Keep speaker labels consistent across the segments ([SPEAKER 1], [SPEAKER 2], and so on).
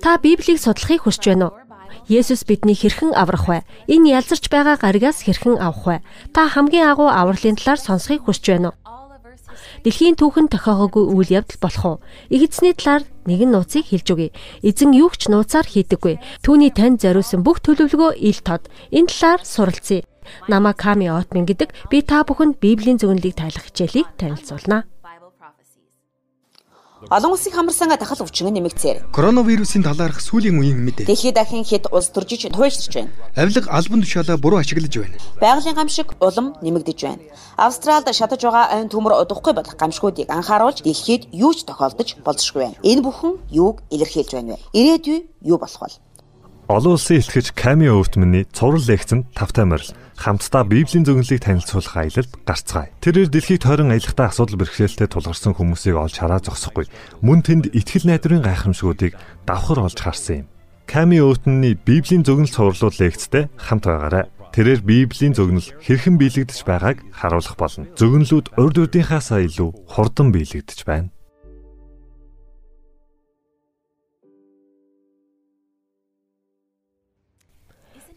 [SPEAKER 1] Та Библийг судлахыг хүсэж байна уу? Есүс бидний хэрхэн аврах вэ? Энэ ялзарч байгаа гаригаас хэрхэн авах вэ? Та хамгийн агуу авралын талаар сонсохыг хүсэж байна уу? Дэлхийн түүхэн тохиогоогүй үйл явдал болох уу? Игдсний талаар нэгэн нууцыг хэлж өгье. Эзэн юу ч нууцаар хийдэггүй. Түүний танд зориулсан бүх төлөвлөгөө ил тод. Энэ талаар суралцъя. Нама Ками Отмин гэдэг би та бүхэнд Библийн зөвнөлийг тайлах хичээлийг танилцуулна.
[SPEAKER 2] Олон улсын хамарсанга дахал өвчин нэмэгцээр.
[SPEAKER 3] Коронавирусын талаарх сүүлийн үеийн мэдээ.
[SPEAKER 2] Дэлхийд дахин хэд улс төржиж туйлширч байна.
[SPEAKER 3] Авилга албан тушаалаа буруу ашиглаж байна.
[SPEAKER 2] Байгалийн гамшиг улам нэмэгдэж байна. Австралид шатаж байгаа айн төмөр удахгүй бол гамшгуудыг анхааруулж дэлхийд юу ч тохиолдож болзошгүй байна. Энэ бүхэн юуг илэрхийлж байна вэ? Ирээдүй юу болох вэ?
[SPEAKER 4] Олон улсын элтгэж Ками Өвтмөний цуврал лекцэнд тавтай морил хамтдаа Библийн зөвнөлийг танилцуулах аялалд гарцгаая. Тэрээр дэлхийг тойрон аялахдаа асуудал бэрхшээлтэй тулгарсан хүмүүсийг олж хараа зогсохгүй. Мөн тэнд итгэл найдварын гайхамшгуудыг давхар олж харсан юм. Ками Өвтмөний Библийн зөвнөл цувралууд лекцтэй хамт байгаарай. Тэрээр Библийн зөвнөл хэрхэн биелэгдэж байгааг харуулах болно. Зөвнөлүүд урд үеийнхаасаа илүү хурдан биелэгдэж байна.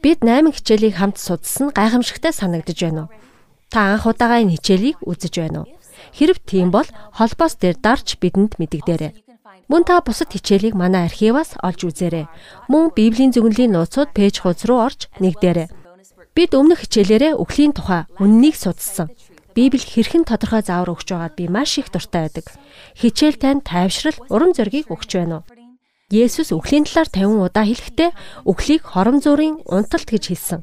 [SPEAKER 1] Бид 8 хичээлийг хамт судалсан гайхамшигтай санагдаж байна уу? Та анх удаага энэ хичээлийг үзэж байна уу? Хэрв тийм бол холбоос дээр дарж бидэнд мэдэгдээрэй. Мөн та бусад хичээлийг манай архиваас олж үзээрэй. Мөн Библийн зөвнөлийн нууцуд пэйж хуудас руу орж нэгдээрэй. Бид өмнөх хичээлээрээ үхлийн тухай үннийг судалсан. Библи хэрхэн тодорхой заавар өгч байгаад би маш их дуртай байдаг. Хичээл тань тайвшрал, урам зориг өгч байна уу? Есүс үхлийн талаар 50 удаа хэлэхдээ үхлийг хором зүрийн унталт гэж хэлсэн.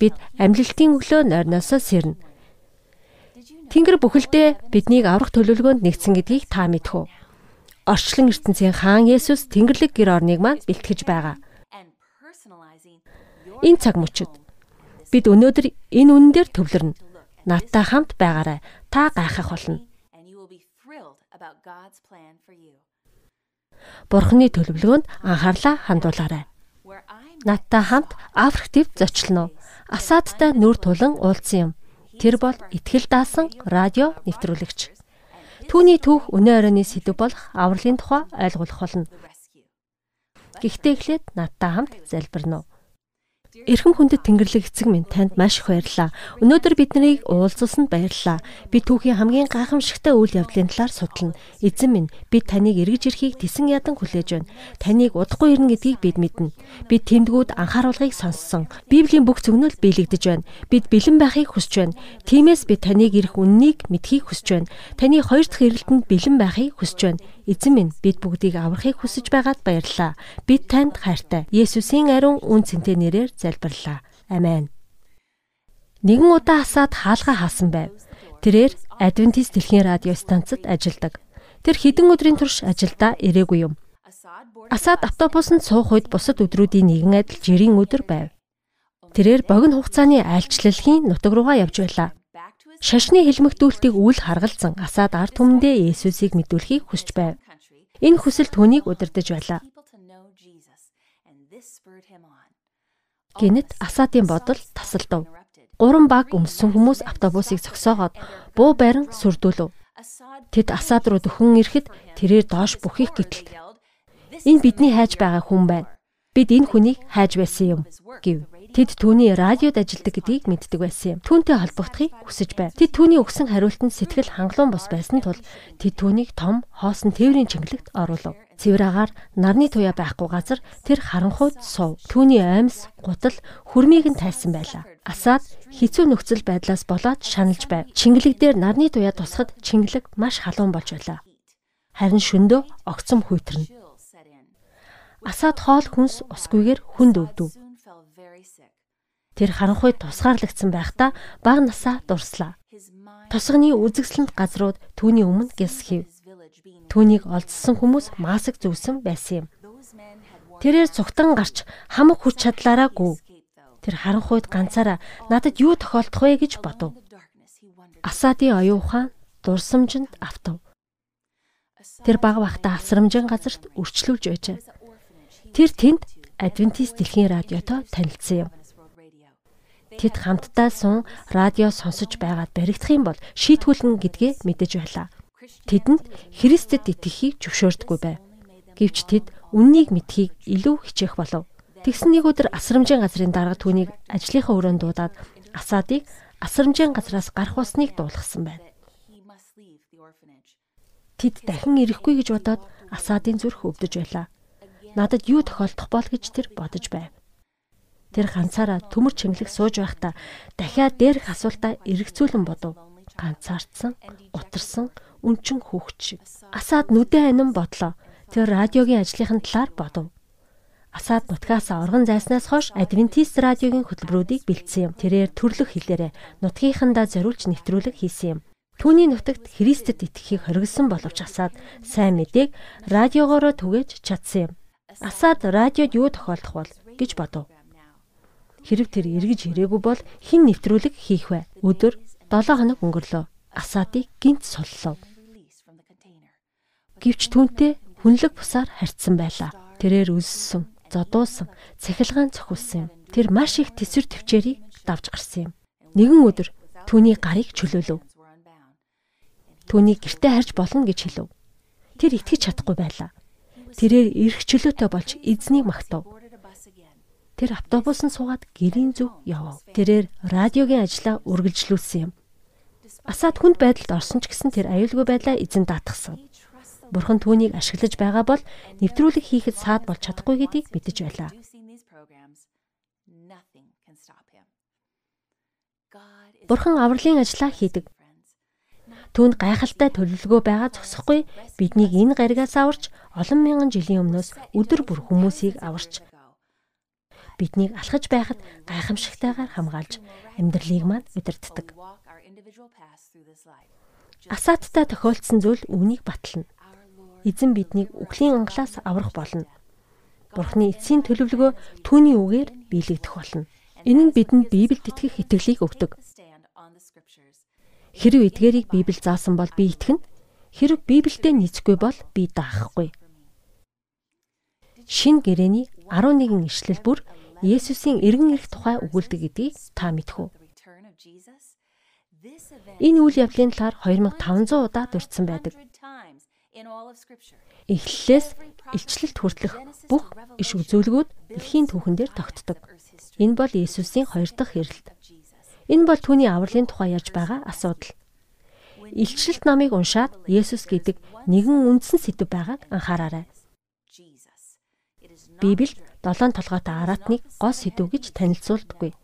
[SPEAKER 1] Бид амьлалтын өглөө нойрноосоо сэрнэ. Тэнгэр бүхэлдээ биднийг аврах төлөвлөгөөнд нэгдсэн гэдгийг та мэдэх үү? Орчлон ертөнцийн хаан Есүс Тэнгэрлэг гэр орныг маань бэлтгэж байгаа. Энэ цаг мөчид бид өнөөдөр энэ үнэн дээр төвлөрнө. Надтай хамт байгаарай. Та гайхах болно. Бурхны төлөвлөгөөнд анхаарлаа хандуулаарай. Надтай хамт Африк төвд зочлоно. Асаадтай нүр тулан уулзсан юм. Тэр бол итгэл даасан радио нэвтрүүлэгч. Түүний түүх өнөө оройны сэдв болох авралын тухай ойлгох болно. Гэхдээ эхлээд надтай хамт залбирна уу? Эрхэм хүндэт Тэнгэрлэг эцэг минь танд маш их баярлалаа. Өнөөдөр биднийг уулзсанд баярлалаа. Би түүхийн хамгийн гайхамшигтай үйл явдлын талаар судална. Эзэн минь бид таныг эргэж ирэхийг тесэн ядан хүлээж байна. Таныг удахгүй ирнэ гэдгийг бид мэднэ. Бид тэмдгүүд анхааруулгыг сонссон. Библийн бүх зөвнөл биелэгдэж байна. Бид бэлэн байхыг хүсэж байна. Тиймээс бид таныг ирэх үннийг мэдхийг хүсэж байна. Таны хоёр дахь ирэлтэнд бэлэн байхыг хүсэж байна. Эзэн минь бид бүгдийг аврахыг хүсэж байгаад баярлалаа. Бид танд хайртай. Есүсийн ариун үн цэнтэй нэрээр залбирлаа. Амен. Нэгэн удаа асаад хаалга хаасан байв. Тэрээр Адвентист дэлхийн радио станцад ажилладаг. Тэр хэдэн өдрийн турш ажилдаа ирээгүй юм. Асаад автобусанд суух үед бусад өдрүүдийн нэгэн адил жирийн өдөр байв. Тэрээр богино хугацааны айлчлалхийн нутаг руугаа явж байлаа. Шашны хэлмэгдүүлтийг үл харгалзан Асад ард түмэндээ Есүсийг мэдүүлэхийг хүсэж байв. Энэ хүсэл түүнийг удирдах байлаа. Гэнэт Асадын бодол тасалдав. Гурван баг өмссөн хүмүүс автобусыг зогсоогоод буу барин сүрдүүлв. Тэд Асад руу дөхөн ирэхэд тэрээр доош бүхих гítэл. Энэ бидний хайж байгаа хүн байна. Бид энэ хүнийг хайж байсан юм гэв. Тэд түүний радиод ажилладаг гэдгийг мэддэг байсан юм. Түүнтэй холбогдохыг хүсэж байв. Тэд түүний өгсөн хариултанд сэтгэл хангалуун бос байсан тул тэд түүнийг том хоосон тээврийн чангалагт оруулав. Цэвэр агаар нарны туяа байхгүй газар тэр харанхуйд сув. Түүний аймс, гутал, хүрмийг нь тайсан байлаа. Асаад хэцүү нөхцөл байдлаас болоод шаналж байв. Чингэлэг дээр нарны туяа тусахад чингэлэг маш халуун болж байлаа. Харин шөндөө огцом хүйтэрнэ. Асаад хоол хүнс усгүйгээр хүнд өвдөв. Тэр харанхуй тусгаарлагдсан байхдаа баг насаа дурслаа. Тосгоны үзэгсэлэнт газрууд түүний өмнө гисхив. Түүнийг олдсон хүмүүс маск зүвсэн байсан юм. Тэрээр цугтан гарч хамаг хүч чадлаараа гүв. Тэр харанхуйд ганцаараа надад юу тохиолдох вэ гэж бодов. Асаадын оюун ухаан дурсамжинд автав. Тэр баг багта асрамжин газарт өрчлүүлж байжээ. Тэр тэнд Адвентист дэлхийн радиото танилцсан юм. Тэд хамтдаа сун радио сонсож байгаад баригдах юм бол шийтгүүлнэ гэдгээ мэдэж байлаа. Тэдэнд Христэд итгэхийг зөвшөөрдөггүй байв. Гэвч тэд үннийг мэдхийг илүү хичээх болов. Тэгсэн нэг өдөр асрамжийн газрын дарга түүнийг ажлынхаа өрөөнд дуудаад Асадыг асрамжийн газраас гарах усныг дуулгасан байна. Тэд дахин ирэхгүй гэж бодоод Асадын зүрх өвдөж байлаа. Надад юу тохиолдох бол гэж тэр бодож байв. Тэр ганцаараа төмөр чангалах сууж байхдаа дахиад дээрх асуултаа эргцүүлэн бодов. Ганцаардсан, гутарсан, хүүхд шиг. Асаад нүдэн анин бодлоо. Тэр радиогийн ажлынхын талаар бодов. Асаад нутгаас оргон зайснаас хойш Адвентист радиогийн хөтөлбөрүүдийг бэлдсэн юм. Тэрээр төрлөх хэлээрээ нутгийнхандаа зориулж нэвтрүүлэг хийсэн юм. Түүний нутагт Христэд итгэхийг хоригдсан боловч Асаад сайн мэдээг радиогоороо түгээж чадсан юм. Асаад радиод юу тохиолдох бол гэж бодов. Хэрэг тэр эргэж ирээгүй бол хэн нэвтрүүлэг хийх вэ? Өдөр 7 хоног өнгөрлөө. Асаадыг гинт соллоо. Гэвч түүнтэй хүнлэг бусаар харьцсан байлаа. Тэрээр үлссэн, зодуусан, цахилгаан цохилсан юм. Тэр маш их тэсвэр төвчээрийг давж гарсан юм. Нэгэн өдөр түүний гарыг чөлөөлөв. Түүнийг гэртээ харж болно гэж хэлв. Тэр итгэж чадахгүй байлаа. Тэрээр эрх чөлөөтэй болж эзнийг магтав. Тэр автобусанд суугаад гэрийн зүг явав. Тэрээр радиогийн ажлаа үргэлжлүүлсэн юм. Асаад хүнд байдалд орсон ч гэсэн тэр аюулгүй байдлаа эзэн даатгсан. Бурхан түүнийг ашиглаж байгаа бол нэвтрүүлэг хийхэд саад болж чадахгүй гэдгийг мэдэж байлаа. Бурхан авралын ажлаа хийдэг. Түүнд гайхалтай төлөвлөгөө байгаа зогсохгүй биднийг энэ гаригаас аварч олон мянган жилийн өмнөөс өдөр бүр хүмүүсийг аварч биднийг алхаж байхад гайхамшигтайгаар хамгаалж амьдралыг маань удирддаг. Асааттай тохиолдсон зүйл үүнийг батлна. Эзэн биднийг үхлийн ангалаас аврах болно. Бурхны эцсийн төлөвлөгөө түүний үгээр биелэгдэх болно. Энэ нь бидэнд Библиэд итгэх итгэлийг өгдөг. Хэрв эдгээрийг Библи заасан бол би итгэнэ. Хэрв Библиэд нийцэхгүй бол би даахгүй. Шин гэрэний 11 ишлэл бүр Есүсийн эргэн ирэх тухай өгүүлдэг гэдгийг та мэдэх үү? Энэ үйл явдлын талаар 2500 удаа дурдсан байдаг. Эхлэлээс илчлэлт хүртэлх бүх иш үзүүлгүүд дэлхийн түүхэн дээр тогтдог. Энэ бол Есүсийн хоёр дахь ирэлт. Энэ бол түүний авралын тухай ярьж байгаа асуудал. Илчлэлт номыг уншаад Есүс гэдэг нэгэн үндсэн сэдв байгааг анхаараарай. Библиэд долоон толгойтой араатныг гол сэдв гэж танилцуулдаггүй.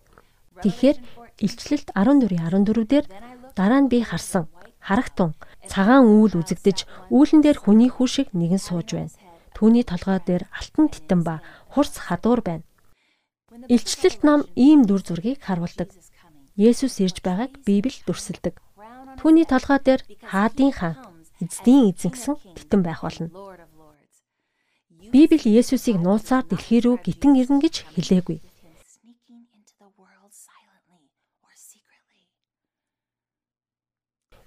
[SPEAKER 1] Тэгэхээр Илчлэлт 14:14 дээр дараа нь би харсан харагтун цагаан үүл үзэгдэж үүлэн дээр хүний хүү шиг нэгэн сууж байна. Түүний толгой дээр алтан титэн ба хурц хадуур байна. Илчлэлт ном ийм дүр зургийг харуулдаг. Есүс ирж байгааг Библи дүрсэлдэг. Түүний толгой дээр хаадын хаан, эзний эзэн гэсэн титэн байх болно. Библи Есүсийг нууцаар дэлхий рүү гитэн ирнэ гэж хэлээгүй.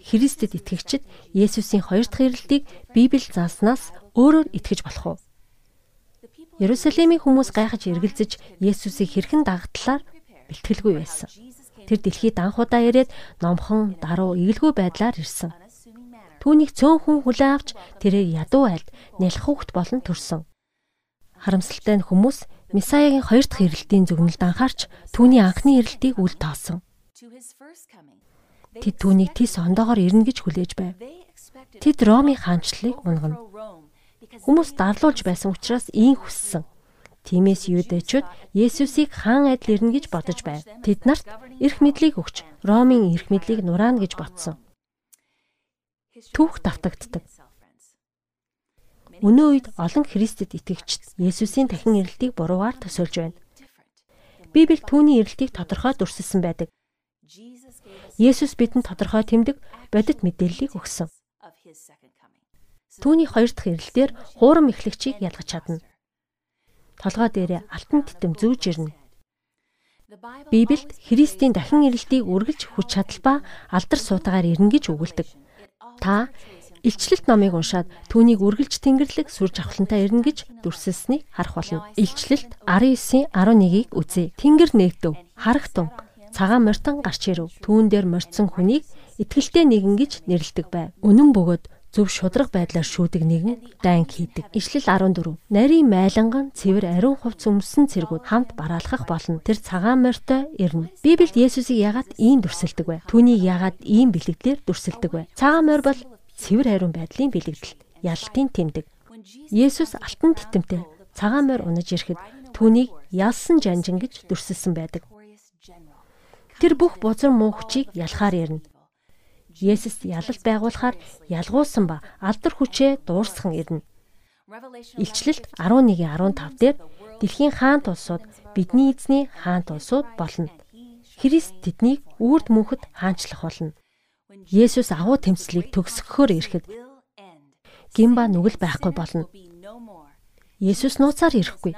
[SPEAKER 1] Христэд итгэгчид Есүсийн хоёр дахь ирэлтийг Библи зааснаас өөрөөр итгэж болох уу? Иерусалимийн хүмүүс гайхаж эргэлзэж Есүсийг хэрхэн дагатлаар бэлтгэлгүй байсан. Тэр дэлхийд анхудаа ирээд номхон, даруу, эгэлгүй байдлаар ирсэн. Түүнийг цөөн хүн хүлээн авч тэрээр ядуу айлд нялх хүүхд болон төрсөн. Харамсалтай нь хүмүүс Месаягийн хоёр дахь ирэлтийн зөвнөлд анхаарч түүний анхны ирэлтийг үл тоосон. Тэд түүнийг тис ондоогоор ирнэ гэж хүлээж байв. Тэд Ромын хаанчлалыг унгана. Хүмүүс дарлуулж байсан учраас ийм хүссэн. Тиймээс юудэчүүд Есүсийг хаан адил ирнэ гэж бодож байв. Тэд нарт эрх мэдлийг өгч Ромын эрх мэдлийг нураана гэж ботсон. Түүх давтагддаг. Өнөө үед олон Христэд итгэгчид Есүсийн дахин ирэлтийг буруугаар төсөөлж байна. Библи түүний ирэлтийг тодорхой дүрсэлсэн байдаг. Есүс бидэнд тодорхой тэмдэг бодит мэдээллийг өгсөн. Түүний хоёр дахь ирэлтээр хуурам эхлэгчийг ялгаж чадна. Толгой дээрээ алтан титэм зүүж ирнэ. Библиэд Христийн дахин ирэлтийг үргэлж хүч чадал ба алдар суудаагаар ирнэ гэж өгүүлдэг. Та Илчлэлт номыг уншаад түүнийг үргэлж тэнгэрлэг сүр жавхлантай ирнэ гэж дүрсэлсэнийг харах болно. Илчлэлт 19-ийн 11-ийг үзье. Тэнгэр нэгдэв. Харагтун. Цагаан морьтон гарч ирэв. Түүн дээр морьцсон хүнийг итгэлтэй нэгэн гэж нэрлдэг байв. Үнэн бөгөөд зөв шудраг байдлаар шүүдэг нэгэн дайн хийдэг. Ишлэл 14. Нарийн майланган цэвэр ариун хувц өмсөн цэргүүд хамт бараалхах болно. Тэр цагаан морьтой ирнэ. Библиэд Есүсийг ягаад ийм дүрсэлдэг вэ? Түүнийг ягаад ийм бэлэгдлэр дүрсэлдэг вэ? Цагаан морь бол цэвэр ариун байдлын бэлэгдэл. Ялалтын тэмдэг. Есүс алтан титэмтэй цагаан морь унаж ирэхэд түүнийг ялсан жанжин гэж дүрсэлсэн байдаг. Тэр бүх бузар муу хүчийг ялахаар ярина. Есүс ялалт байгуулахаар ялгуулсан ба алдар хүчээ дуурсхан ирнэ. Илчлэлт 11:15 дээр дэлхийн хаант улсууд бидний эзний хаант улсууд болно. Христ тэднийг үрд мөнхөд хаанчлах болно. Есүс агуу тэмцлийг төгсгөхөөр ирэхэд гимба нүгэл байхгүй болно. Есүс нууцаар ирэхгүй.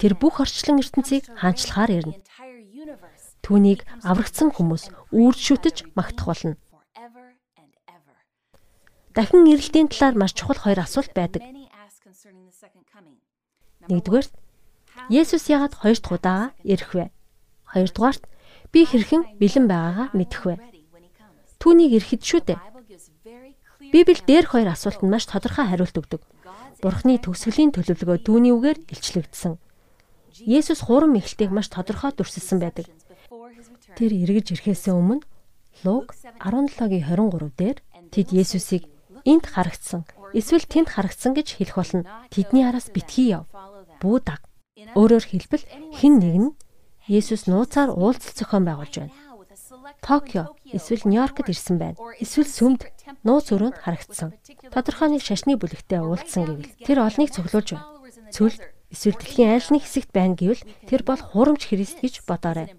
[SPEAKER 1] Тэр бүх орчлон ертөнцийг хаанчлахаар ирнэ. Түүнийг аврагдсан хүмүүс үрд шүтэж магтах болно. Дахин ирэлтийн талаар маш чухал хоёр асуулт байдаг. Нэгдүгээр Есүс яагаад хоёр дахь удаа ирэх вэ? Хоёрдугаарт би хэрхэн бэлэн байгаагаа мэдэх вэ? Түүнийг ирэхэд шүү дээ. Библи дээр хоёр асуултанд маш тодорхой хариулт өгдөг. Бурхны төгсгөлийн төлөвлөгөө түүний үгээр илчлэгдсэн. Есүс хурам эхлэлтийг маш тодорхой дүрсэлсэн байдаг. Тэр эргэж ирэхээс өмнө Луг 17-гийн 23 дээр тэд Есүсийг энд харагдсан эсвэл тэнд харагдсан гэж хэлэх болно. Тэдний араас битгий яв. Бүү даг. Өөрөөр хэлбэл хэн нэг нь Есүс нууцаар уулзалт зохион байгуулж байна. Токио эсвэл Нью-Йоркд ирсэн байна. Эсвэл сүмд нууц өрөөнд харагдсан. Тодорхой нэг шашны бүлэгтээ уулзсан гэвэл тэр олныг цуглуулж байна. Цүл эсвэл дэлхийн айл нэг хэсэгт байна гэвэл тэр бол хурамч Христ гэж бодоорой.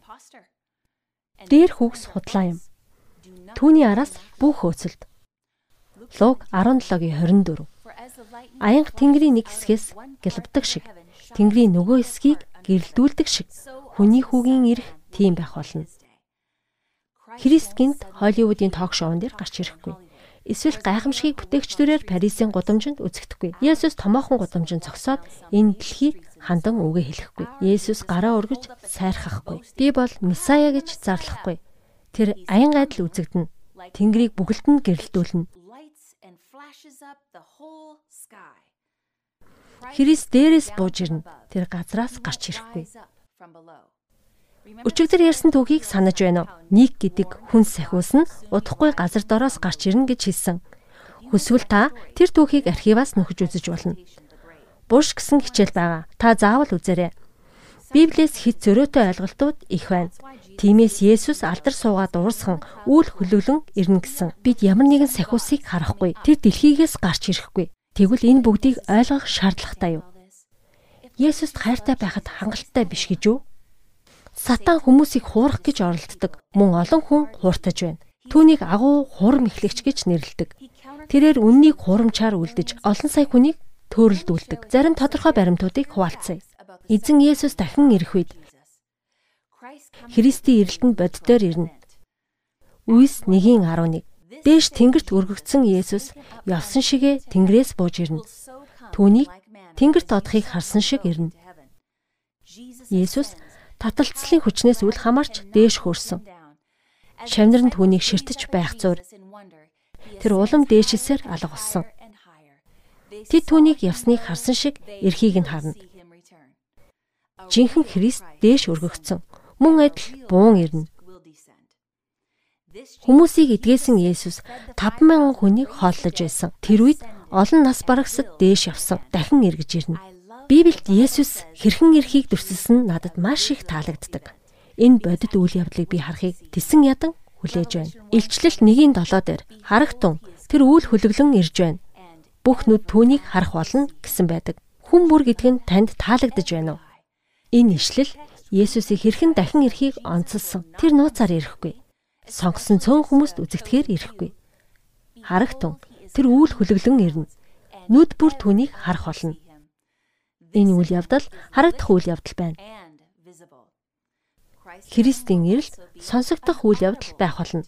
[SPEAKER 1] Дээр хүүгс худлаа юм. Түүний араас бүх хөөцөлд. Луг 17-гийн 24. Аянга Тэнгэрийн нэг хэсгээс гэлбдэг шиг Тэнгэрийн нөгөө хэсгийг гэрэлдүүлдэг шиг хүний хүүгийн ирэх тийм байх болно. Христ гинт Холливуудын ток шоун дээр гарч ирэхгүй. Эсвэл гайхамшигыг бүтээгчдүүрээр Парисын гудамжинд үзэгдэхгүй. Есүс томоохон гудамжинд зогсоод энэ дэлхийг хандан үгээ хэлэхгүй. Есүс гараа өргөж сайрхахгүй. Би бол Месая гэж зарлахгүй. Тэр аян гайдал үзэгдэнэ. Тэнгэрийг бүгд нь гэрэлтүүлнэ. Христ дээрээс бууж ирнэ. Тэр газраас гарч ирэхгүй. Өчигдөр ярьсан түүхийг санаж байна уу? Ник гэдэг хүн сахиус нь удахгүй газар дороос гарч ирнэ гэж хэлсэн. Хүсвэл та тэр түүхийг архиваас нөхөж үзэж болно. Буш гэсэн хичээл байгаа. Та заавал үзээрэй. Библиэс хит зөрөөтэй ойлголтууд их байна. Тиймээс Есүс алдар суугаад уурсхан үйл хөлөглөн ирнэ гэсэн. Бид ямар нэгэн сахиусыг харахгүй. Тэр дэлхийгээс гарч ирэхгүй. Тэгвэл энэ бүгдийг ойлгох шаардлагатай юу? Есүст хайртай байхад хангалттай биш гэж юу? Сатан хүмүүсийг хуурах гэж оролддог. Мөн олон хүн хууртаж байна. Түүнийг агуу хурам эхлэгч гэж нэрлэдэг. Тэрээр үннийг хурамчаар үлдэж олон сая хүнийг төөрөлдүүлдэг. Зарим тодорхой баримтуудыг хуваалцъя. Эзэн Есүс дахин ирэх үед Христийн ирэлтэнд боддоор ирнэ. Үйс 1:11. Дээш тэнгэрт өргөгдсөн Есүс явсан шигэ тэнгэрээс бууж ирнэ. Түүнийг тэнгэрт одохыг харсан шиг ирнэ. Есүс таталцлын хүчнээс үл хамаарч дээш хөрсөн. Шавнар нь түүнийг ширтэж байх зуур. Тэр улам дээшсээр алга болсон. Тэд түүнийг явсныг харсан шиг эрхийг нь харна. Жинхэнэ Христ дээш өргөгдсөн. Мөн адил буун ирнэ. Хүмүүсийг эдгээсэн Есүс 50000 хүнийг хооллож байсан. Тэр үед олон нас барагсад дээш явсан. Дахин эргэж ирнэ. Библиэд Есүс хэрхэн эрхийг дүрсэлсэн надад маш их таалагддаг. Энэ бодит үйл явдлыг би харахыг тесэн ядан хүлээж байна. Илчлэлт 1-7 дээр харагтун тэр үйл хөлөглөн ирж байна бүх нүд түүнийг харах болно гэсэн байдаг. Хүн бүр гэдг нь танд таалагдж байна уу? Энэ ишлэл Есүсийг хэрхэн дахин ирэхийг онцлсон. Тэр нууцаар ирэхгүй. Сонгосон цөөн хүмүүст үзэгдэхээр ирэхгүй. Харагтун тэр үйл хөлөглөн ирнэ. Нүд бүр түүнийг харах болно. Энэ үйл явдал харагдах үйл явдал байна. Христийн ирэлт сонсогдох үйл явдал байх болно.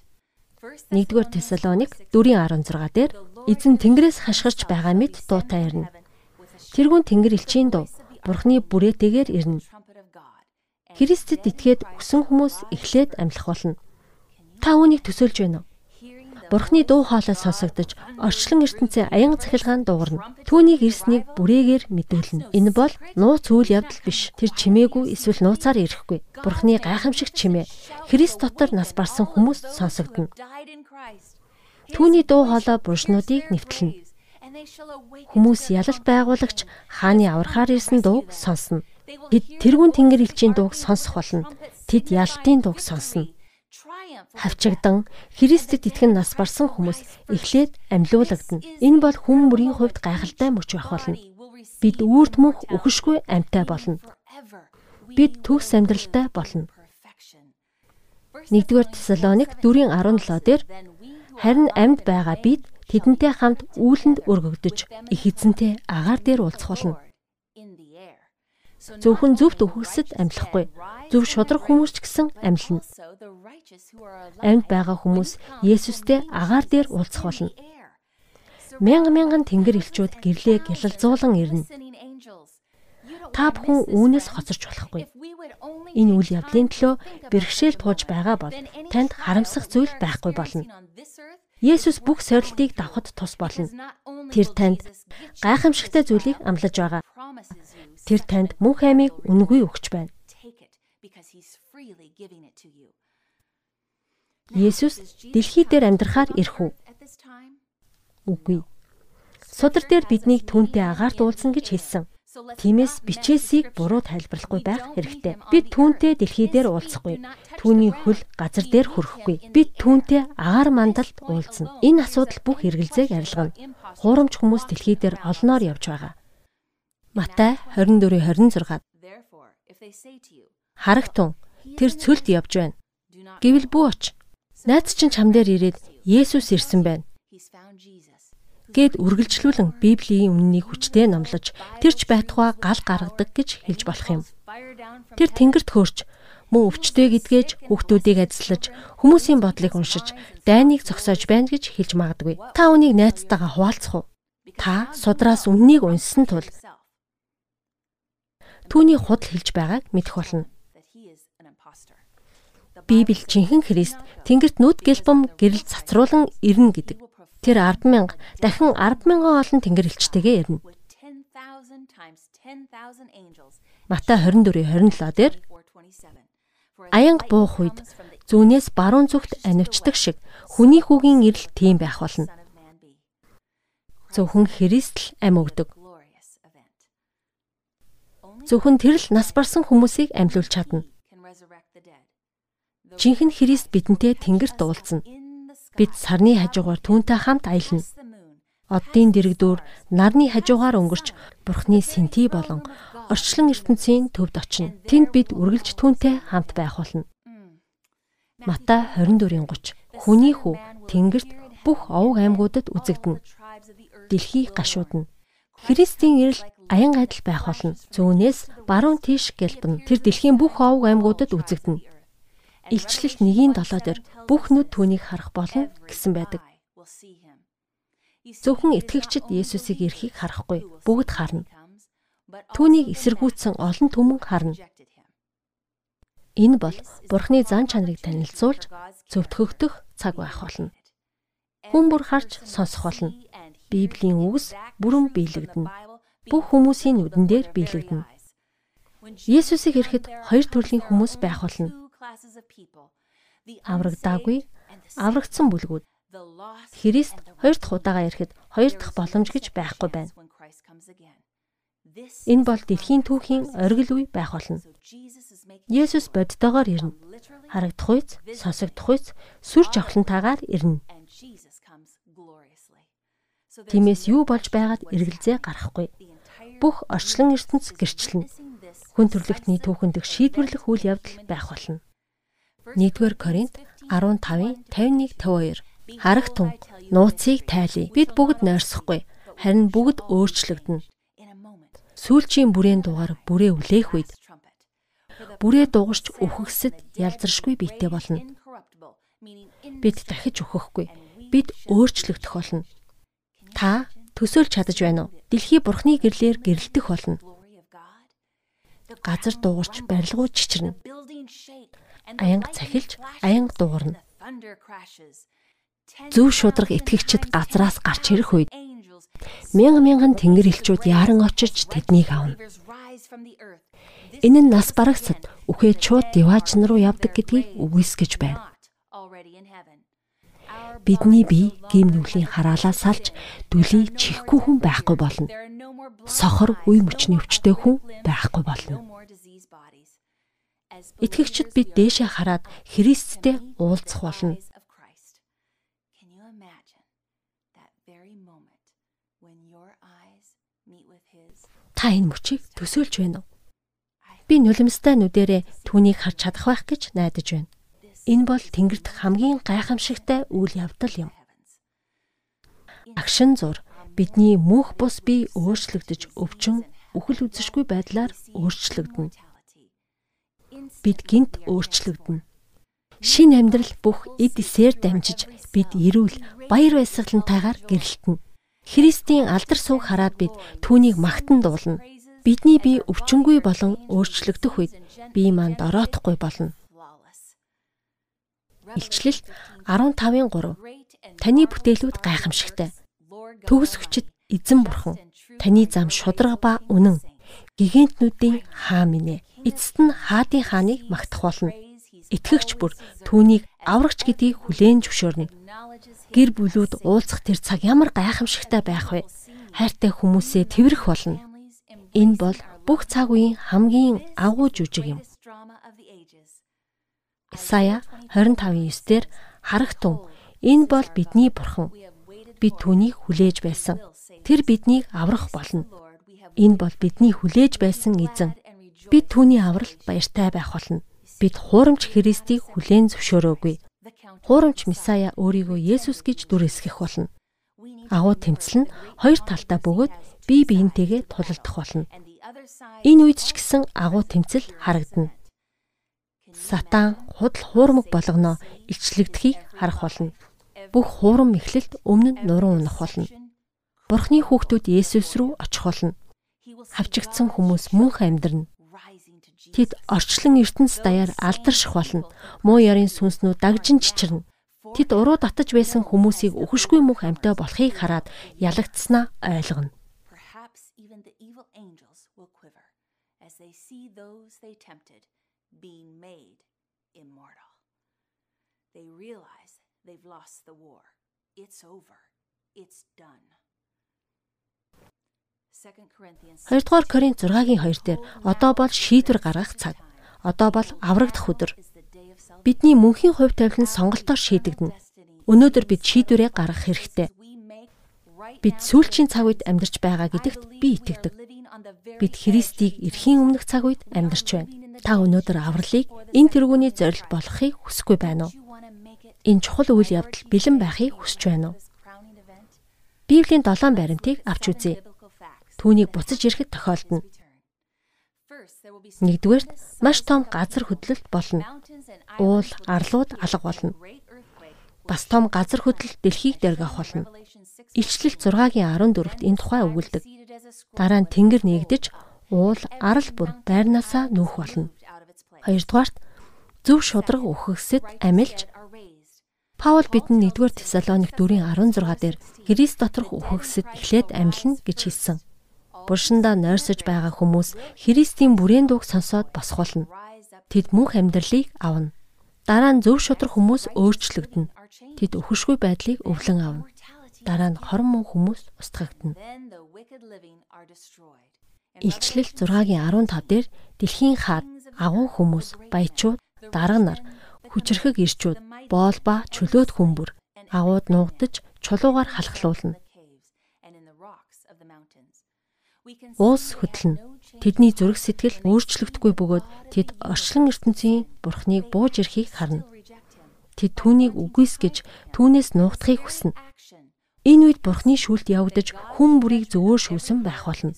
[SPEAKER 1] 1-р Тесалоник 4:16 дээр эзэн Тэнгэрээс хашгирч байгаа мэд дуутай ирнэ. Тэрүүн Тэнгэр элчийн дуу Бурхны бүрээтэйгээр ирнэ. Христэд итгээд өсөн хүмүүс эхлээд амьлах болно. Та үүнийг төсөөлж байна уу? Бурхны дуу хоолой сонсогдож, орчлон ертөнцийн аян цахилгаан дуугарна. Түүнийг ирснийг бүрээгээр мэдүүлнэ. Энэ бол нууц үйл явдал биш. Тэр чимээгүй эсвэл нууцаар ирэхгүй. Бурхны гайхамшигт чимээ. Христ дотор нас барсан хүмүүст сонсогдно. Түүний дуу хоолой буршнуудыг нэвтлэнэ. Хүмүүс ялалт байгуулагч хааны аврахаар ирсэн дууг сонсно. Тэд тэрүүн тэнгэр элчийн дууг сонсох болно. Тэд ялтын дууг сонсно хавчагдан Христэд итгэн нас барсан хүмүүс эхлээд амьлуулагдана. Энэ бол хүн бүрийн хувьд гайхалтай мөч байх болно. Бид үрд мөнх үхшгүй амьтай болно. Бид төгс амьдралтай болно. 1-р Тесалоник 4:17 дээр харин амьд байгаа бид тэдэнтэй хамт үүлэнд өргөгдөж их эзэнтэй агаар дээр уулзах болно. Зөвхөн зөвхт өхөсөд амьлахгүй. Зөв шудраг хүмүүс ч гэсэн амьлна. Амьд байгаа хүмүүс Есүстэй агаар дээр уулзах болно. Мянган мянган тэнгэр элчүүд гэрлээ гялалзуулан ирнэ. Та бүхэн үүнээс хоцорч болохгүй. Энэ үйл явдлын төлөө бэрхшээл тууж байгаа бол танд харамсах зүйл байхгүй болно. Есүс бүх сорилтыг давхад тус болно. Тэр танд гайхамшигтай зүйлийг амлаж байгаа. Тэр танд мөнх аймыг үнгүй өгч байна. Есүс дэлхий дээр амьдрахаар ирэх үү? Үгүй. Судар дээр биднийг түүнтэй агаарт уулзна гэж хэлсэн. Тиймээс бичээсийг буруу тайлбарлахгүй байх хэрэгтэй. Бид түүнтэй дэлхий дээр уулзахгүй. Түүний хөл газар дээр хүрэхгүй. Бид түүнтэй агаар мандалд уулзна. Энэ асуудал бүх эргэлзээг арилгана. Хуурамч хүмүүс дэлхий дээр олноор явж байгаа. Матай 24:26 Харагтун тэр цөлд явж байна. Гэвэл бүү оч. Найз чинь чам дээр ирээд Есүс ирсэн байна гэд үргэлжлүүлэн Библийн үннийг хүчтэй номлож тэрч байтугай гал гаргадаг гэж хэлж болох юм. Тэр тэнгэрт хөөрч мөн өвчтөе гэдгээж хүүхдүүдийг ажиллаж хүмүүсийн бодлыг уншиж дайныг зогсоож байна гэж хэлж магадгүй. Та үнийг найзтайгаа хуваалцах уу? Та судраас үннийг унссан тул түүний худал хэлж байгааг мэдэх болно. Библи жинхэнэ Христ тэнгэрт нүд гэлбэм гэрэл цацруулан ирнэ гэдэг. Тэр 100000 дахин 100000 олон тэнгэрлэгчтэйгээ ирнэ. Матай 24:27 дээр Аянг буух үед зүүнээс баруун зүгт анивчдаг шиг хүний хүүгийн ирэл тийм байх болно. Зөвхөн Христ л ам өгдөг. Зөвхөн тэр л нас барсан хүмүүсийг амьлуулж чадна. Жинхэнэ Христ бидэнтэй тэнгэрт уулзна бид сарны хажуугаар түүнтэй хамт аялна. Оддын дэрэгдүүр нарны хажуугаар өнгөрч Бурхны сэнти болон орчлон ертөнцийн төвд очино. Тэнд бид үргэлж түүнтэй хамт байх болно. Матай 24:30 Хүний хүү Тэнгэрт бүх овг аймагуудад үзэгдэнэ. Дэлхий гашуудна. Христийн ирэл аян адил байх болно. Зүүнээс баруун тийш гэлбэн тэр дэлхийн бүх овг аймагуудад үзэгдэнэ. Илчлэлт 1-ийн 7 дээр бүх нүд түүнийг харах болно гэсэн байдаг. Зөвхөн итгэгчид Есүсийг эрхийг харахгүй бүгд харна. Түүнийг эсэргүүцсэн олон түмэн харна. Энэ бол Бурхны зан чанарыг танилцуулж зөвтгөгдөх цаг байх болно. Хүн бүр харж сонсох болно. Библийн үгс бүрэн биелэгдэнэ. Бүх хүмүүсийн нүдэн дээр биелэгдэнэ. Есүсийг эрэхэд хоёр төрлийн хүмүүс байх болно аврагдаагүй аврагдсан бүлгүүд Христ хоёр дахь удаага ирэхэд хоёр дахь боломж гэж байхгүй байна. Энэ бол дэлхийн түүхийн оргил үе байх болно. Есүс бодтойгоор ирнэ. Харагдах үйц, сонсогдох үйц сүр жавхлантайгаар ирнэ. Тиймээс юу болж байгаад эргэлзээ гарахгүй. Бүх орчлон ертөнц гэрчлэнэ. Хүн төрлөختний түүхэнд шийдвэрлэх үйл явдал байх болно. 1-р Коринт 15-ын 51-52 Харагтун нууцыг тайлъя. Бид бүгд нойрсохгүй. Харин бүгд өөрчлөгдөнө. Сүүлчийн бүрээн дугаар бүрээ үлээх үед бүрээ дугарч өөхөксөд ялзаршгүй биетэй болно. Бид дахиж өөхөхгүй. Бид өөрчлөгдөх болно. Та төсөөлж чадаж байна уу? Дэлхий бурхны гэрлэр гэрэлтэх болно. Газар дуурч барилгууд чичирнэ аянга цахилж аянга дуугарна. зөв шудраг итгэгчид газраас гарч ирэх үед мянган мянган тэнгэр элчүүд яаран очиж тэднийг авна. Энэ нь нас барагсад үхээ чууд диваачн руу явдаг гэдгийг үгүйсгэж байна. Бидний бие гим нүглийн хараалаас салж дүлий чихгүй хүн байхгүй болно. Сохор үе мөчний өвчтэй хүн байхгүй болно. Итгэгчид бид дээшээ хараад Христтэй уулзах болно. Та энэ мөчийг төсөөлж байна уу? Би нулимстай нүдэрээ түүнийг харж чадах байх гэж найдаж байна. Энэ бол Тэнгэрт хамгийн гайхамшигтай үйл явдал юм. Агшин зур бидний мөнх бус бие өөрчлөгдөж өвчин үхэл үзэшгүй байдлаар өөрчлөгдөнө. Бид гинт өөрчлөгдөнө. Шин амьдрал бүх эд эсээр дамжиж бид эрүүл баяр баясгалантайгаар гэрэлтэнэ. Христийн алдар суг хараад бид түүнийг магтан дуулна. Бидний бие өвчнгүй болон өөрчлөгдөх үед бие маань дороотохгүй болно. Илчлэл 15-ын 3. Таны бүтээлүүд гайхамшигтай. Төгс хүчит эзэн бурхан. Таны зам шудраг ба үнэн. Гигантнүүдийн хаа минь. Эцэст нь хаадын хааныг магтах болно. Итгэгч бүр түүнийг аврагч гэдгийг хүлээн зөвшөөрнө гэр бүлүүд уулзах тэр цаг ямар гайхамшигтай байх вэ? Хайртай хүмүүсээ тэрвэрх болно. Энэ бол бүх цаг үеийн хамгийн агуу жүжиг юм. Исая 25:9-дэр харагтун энэ бол бидний бурхан. Бид түүнийг хүлээж байсан. Тэр биднийг аврах болно. Энэ бол бидний хүлээж байсан эзэн. Бид түүний авралт баяртай байх болно. Бид хуурамч Христийг хүлээн зөвшөөрөөгүй. Хуурамч Месая өөрийгөө Есүс гэж дүр эсгэх болно. Агуу тэмцэл нь хоёр талдаа бөгөөд бие биентэйгээ тулалдах болно. Энэ үед ч гэсэн агуу тэмцэл харагдана. Сатан худал хуурмаг болгоно илчлэгдэхийг харах болно. Бүх хуурам эхлэлт өмнө нь нуруу унах болно. Бурхны хүүхдүүд Есүс рүү очих болно. Хавчигдсан хүмүүс мөнх амьдрна. Тэд орчлон ертөнц даяар алдарших болно. Муу ярийн сүнснүүд дагжин чичирнэ. Тэд уруу татаж байсан хүмүүсийг өхөшгүй мөнх амьтаа болохыг хараад ялагдсанаа ойлгоно. they see those they tempted being made immortal. They realize they've lost the war. It's over. It's done. 2 дугаар Коринт 6-гийн 2 дээр одоо бол шийдвэр гаргах цаг. Одоо бол аврагдах өдөр. Бидний мөнхийн хувь тавилан сонголтоор шийдэгдэнэ. Өнөөдөр бид шийдвэрээ гаргах хэрэгтэй. Бид сүүлчийн цаг үед амьдарч байгаа гэдэгт би итгэдэг. Бид Христийг эрхийн өмнөх цаг үед амьдарч байна. Та өнөөдөр авралыг энэ тэргүүний зорилт болохыг хүсэхгүй байна уу? Энэ чухал үйл явдал бэлэн байхыг хүсэж байна уу? Библийн 7 баримтыг авч үзье түүнийг буцаж ирэхэд тохиолдно. Нэгдүгээрт маш том газар хөдлөлт болно. Уул, арлууд алга болно. Бас том газар хөдлөлт дэлхийг дэргэх болно. Илчлэл 6-гийн 14-т энэ тухай өгүүлдэг. Дараа нь тэнгэр нэгдэж уул, арал бүр байрнаасаа нүүх болно. Хоёрдугаарт зөв шудраг үхгсэд амилж Паул бидэнд 1-р Тесалоник 4:16 дээр Христ доторх үхгсэд эхлээд амилна гэж хэлсэн булшиндаа нойрсож байгаа хүмүүс Христийн бүрээн дууг сонсоод босгоолно. Тэд мөнх амьдралыг авна. Дараа нь зөв шудраг хүмүүс өөрчлөгдөнө. Тэд өхөшгүй байдлыг өвлөн авна. Дараа нь хорон мөн хүмүүс устгагдана. Илчлэл 6-гийн 15 дээр дэлхийн хаад агуу хүмүүс, баячууд, дарга нар, хүчрхэг ирчүүд, боол ба чөлөөт хүмбэр агууд нуугдаж чулуугаар халахлуулна. Уус хөдлөн тэдний зүрх сэтгэл өөрчлөгдөхгүй бөгөөд тэд орчлон ертөнцийн бурхныг бууж ирэхийг харна. Тэд түүнийг үгүйсгэж түүнээс нуугдахыг хүснэ. Энэ үед бурхны шүлт явагдаж хүн бүрийг зөвөөр шүүсэн байх болно.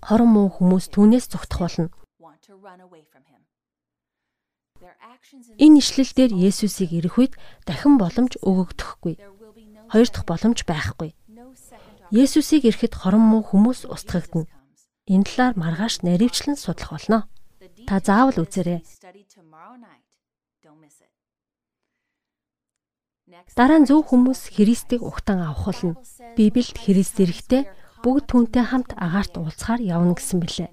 [SPEAKER 1] Хорон муу хүмүүс түүнээс зүгтах болно. Энэ ишлэлдэр Есүсийг ирэх үед дахин боломж өгөгдөхгүй. Хоёр дахь боломж байхгүй. Есүсийг ирэхэд хорон муу хүмүүс устгагдана. Энэ талаар маргааш наривчлан судлах болно. Та заавал үзээрэй. Дараа нь зөв хүмүүс Христийг ухтан авах болно. Библиэд Христ эрэхтэй бүгд түүнтэй хамт агаарт уулзахаар явна гэсэн билээ.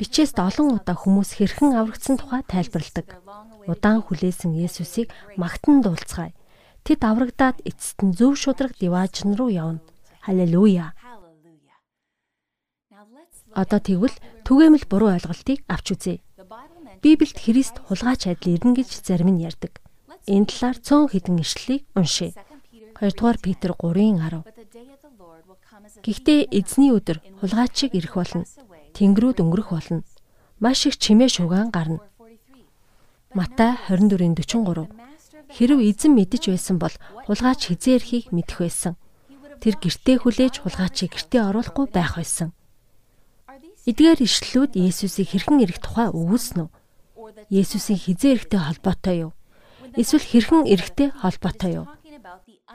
[SPEAKER 1] Бичээст олон удаа хүмүүс хэрхэн аврагдсан тухай тайлбарладаг. Удаан хүлээсэн Есүсийг магтан дуулцгаая. Тэд аврагдаад эцэст нь зөв шудраг диваажн руу явна. Халелуя. Одоо тэгвэл түгээмэл буруу ойлголтыг авч үзье. Библиэд Христ хулгайч адил ирнэ гэж зарим нь ярьдаг. Энэ талаар цөөн хэдэн ишлэлийг уншъя. 2 дугаар Петр 3:10. Гэхдээ эзний өдөр хулгайчиг ирэх болно. Тэнгэрүүд өнгөрөх болно. Маш их чимээ шугаан гарна. Матай 24:43. Хэрв эзэн мэдэж байсан бол хулгайч хизээ ирэхийг мэдэх байсан. Тэр гертээ хүлээж хулгайчийг гертээ оруулахгүй байх байсан. Эдгээр ишлэлүүд Есүсийг хэрхэн ирэх тухай өгүүлсэн үү? Есүсийн хизээ ирэхтэй холбоотой юу? Эсвэл хэрхэн ирэхтэй холбоотой юу?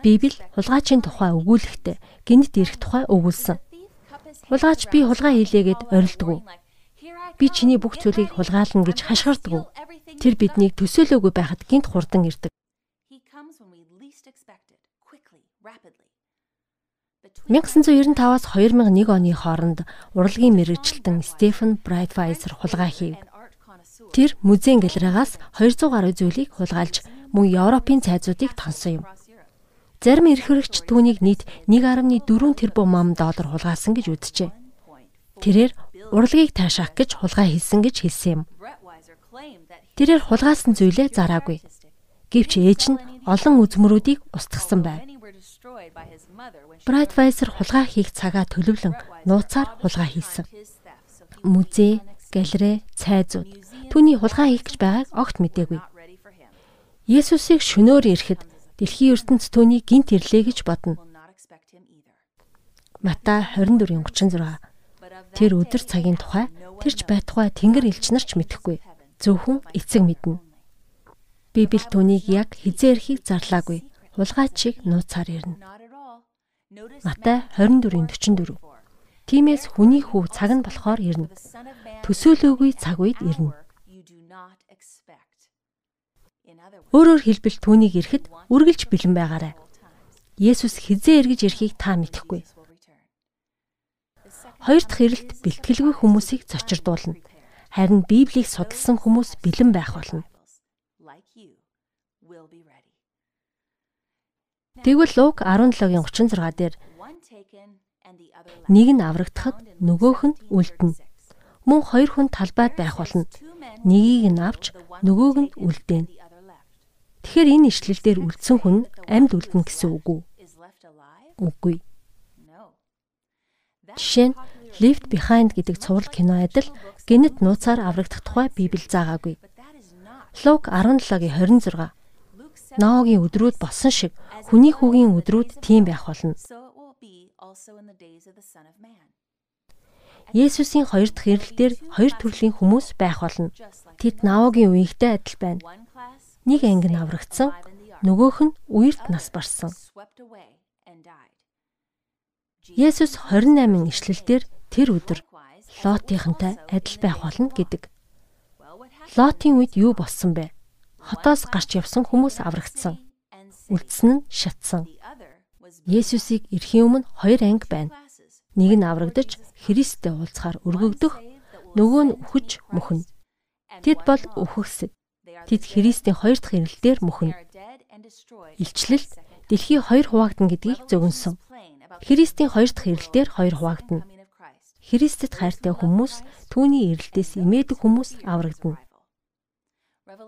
[SPEAKER 1] Библи хулгайчийн тухай өгүүлэхдээ гинт ирэх тухай өгүүлсэн. Хулгайч би хулгай хийлээгээд орилдог. Би чиний бүх зүйлийг хулгайлна гэж хашгирдаг. Тэр биднийг төсөөлөөгүй байхад гинт хурдан ирдэг. 1995-аас 2001 оны хооронд урлагийн мэрэгчлэн Стефен Брайтвайзер хулгай хийв. Тэр музейн галерейгаас 200 гаруй зүйлийг хулгайлж мөн Европын цайзуудыг тонсон юм. Зарим эрх хэрэгч түүнийг нийт 1.4 тэрбум ам доллар хулгайлсан гэж үзжээ. Тэрээр урлагийг таашаах гэж хулгай хийсэн гэж хэлсэн юм. Тэрээр хулгайлсан зүйлээ зараагүй. Гэвч ээж нь олон үзмөрүүдийг устгасан байв. Брайтвайзер хулгай хийх цагаа төлөвлөн нууцаар хулгай хийсэн. Музей, галерей, цайзууд түүний хулгай хийх гэж байгааг огт мэдээгүй. Есүсийг шөнөөр ирэхэд дэлхийн ертөнц түүний гинт ирлээ гэж бодно. Матай 24:36 Тэр өдөр цагийн тухай тэрч байтугай Тэнгэр элч нар ч мэдэхгүй. Зөвхөн эцэг мэднэ. Библи түүнийг яг хизээ ирэхийг зарлаагүй. Хулгайчийг нууцаар ирнэ. Матай 24:44. Тимээс хүний хүү цаг нь болохоор ирнэ. Төсөөлөөгүй цаг үед ирнэ. Өөрөөр хэлбэл түүнийг ирэхэд үргэлж бэлэн байгаарай. Есүс хизээ эргэж ирэхийг та мэдэхгүй. Хоёр дахь ирэлт бэлтгэлгүй хүмүүсийг зочирдуулна. Харин Библийг судалсан хүмүүс бэлэн байх болно. Тэгвэл Лук 17-гийн 36 дээр нэг нь аврагдахад нөгөөх нь үлдэнэ. Мөн хоёр хүн талбайд байх болно. Нэгийг нь авч нөгөөг нь үлдээнэ. Тэгэхээр энэ ишлэлдэр үлдсэн хүн амьд үлдэнэ гэсэн үг үү? Үгүй. Жишээ нь Left Behind гэдэг цуврал кино адил гинэт нууцаар аврагдах тухай Библи заагаагүй. Лук 17-гийн 26 Ноагийн өдрүүд болсон шиг хүний хүүгийн өдрүүд тийм байх болно. Есүсийн хоёр дахь ирэлтээр хоёр төрлийн хүмүүс байх болно. Тэд Наогийн үеийнхтэй адил байна. Нэг анги нь аврагдсан, нөгөөх нь үерт нас барсан. Есүс 28 ишлэлдэр тэр өдөр Лотынхантай адил байх болно гэдэг. Лотын үед юу болсон бэ? Хотоос гарч явсан хүмүүс аврагдсан. Үлдсэн нь шатсан. Есүсийг эрхийн өмнө хоёр анги байна. Нэг нь аврагдаж Христтэй уулзахаар өргөгдөх, нөгөө нь үхэж мөхнө. Тэд бол үхэгсэд. Тэд Христийн хоёр дахь ирэлтээр мөхнө. Илчлэл дэлхий хоёр хуваагдана гэдгийг зөвгөнсөн. Христийн хоёр дахь ирэлтээр хоёр хуваагдана. Христэд хайртай хүмүүс түүний ирэлтээс имээдэг хүмүүс аврагдана.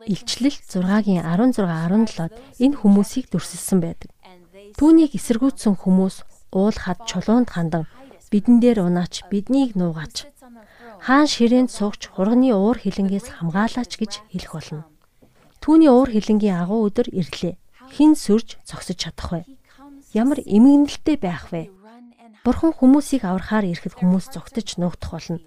[SPEAKER 1] Илчлэл 6-гийн 16 17-д энэ хүмүүсийг дүрсэлсэн байдаг. Түүнийг эсэргүүцсэн хүмүүс уул хад чулуунд хандан бидэн дээр унаач биднийг нуугаач хаан ширээнд суугч хурганы уур хилэнгээс хамгаалаач гэж хэлэх болно. Түүний уур хилэнгийн агуу өдөр ирлээ. Хин сүрж зогсож чадах вэ? Ямар эмгэнэлтэй байх вэ? Бурхан хүмүүсийг аврахаар ирэхэд хүмүүс зогтож нуугдах болно.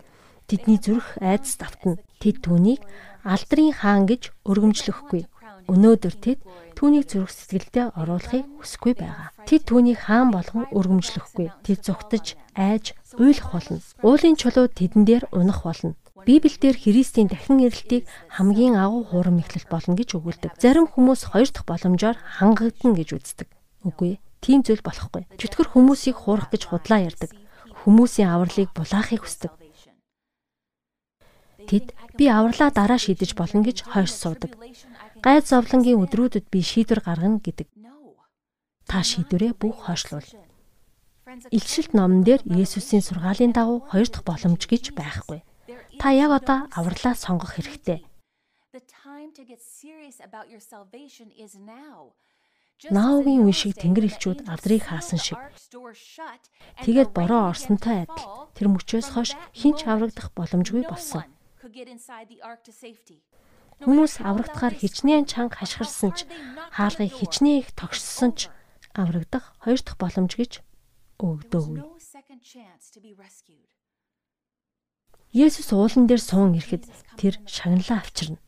[SPEAKER 1] Тэдний зүрх айдас давтна. Тэд түүнийг алдрын хаан гэж өргөмжлөхгүй. Өнөөдөр тэд түүнийг зүрх сэтгэлдээ оруулахыг хүсэхгүй байгаа. Тэд түүнийг хаан болгон өргөмжлөхгүй. Тэд зүгтж, айж, уйлах болно. Уулын чулуу тэдэн дээр унах болно. Библиэлд Христийн дахин ирэлтийг хамгийн агуу хуурам ихлэл болно гэж өгүүлдэг. Зарим хүмүүс хоёр дахь боломжоор хангагдана гэж үздэг. Үгүй. Тийм зүйл болохгүй. Чөтгөр хүмүүсийг хуурах гэж худлаа ярьдаг. Хүмүүсийн авралыг булаахыг хүсдэг. Тэд би авралаа дараа шийдэж болно гэж хойш суудаг. Гайд зовлонгийн өдрүүдэд би шийдвэр гаргана гэдэг. Та шийдвэрээ бүх хойшлуул. Илчилт номон дээр Есүсийн сургаалын дагуу хоёр дахь боломж гэж байхгүй. Та яг одоо авралаа сонгох хэрэгтэй. Наагийн үе шиг тэнгэр элчүүд алдрыг хаасан шиг. Тэгээд бороо орсонтой адил тэр мөчөөс хойш хинч аврагдах боломжгүй болсон. Хүмүүс аврагдахаар хичнээн чанга хашгирсан ч хаалгыг хичнээн их тогшсон ч аврагдах хоёр дахь боломж гэж өгдөөгүй. Есүс уулан дээр суун ирэхэд тэр шагналаа авчирна.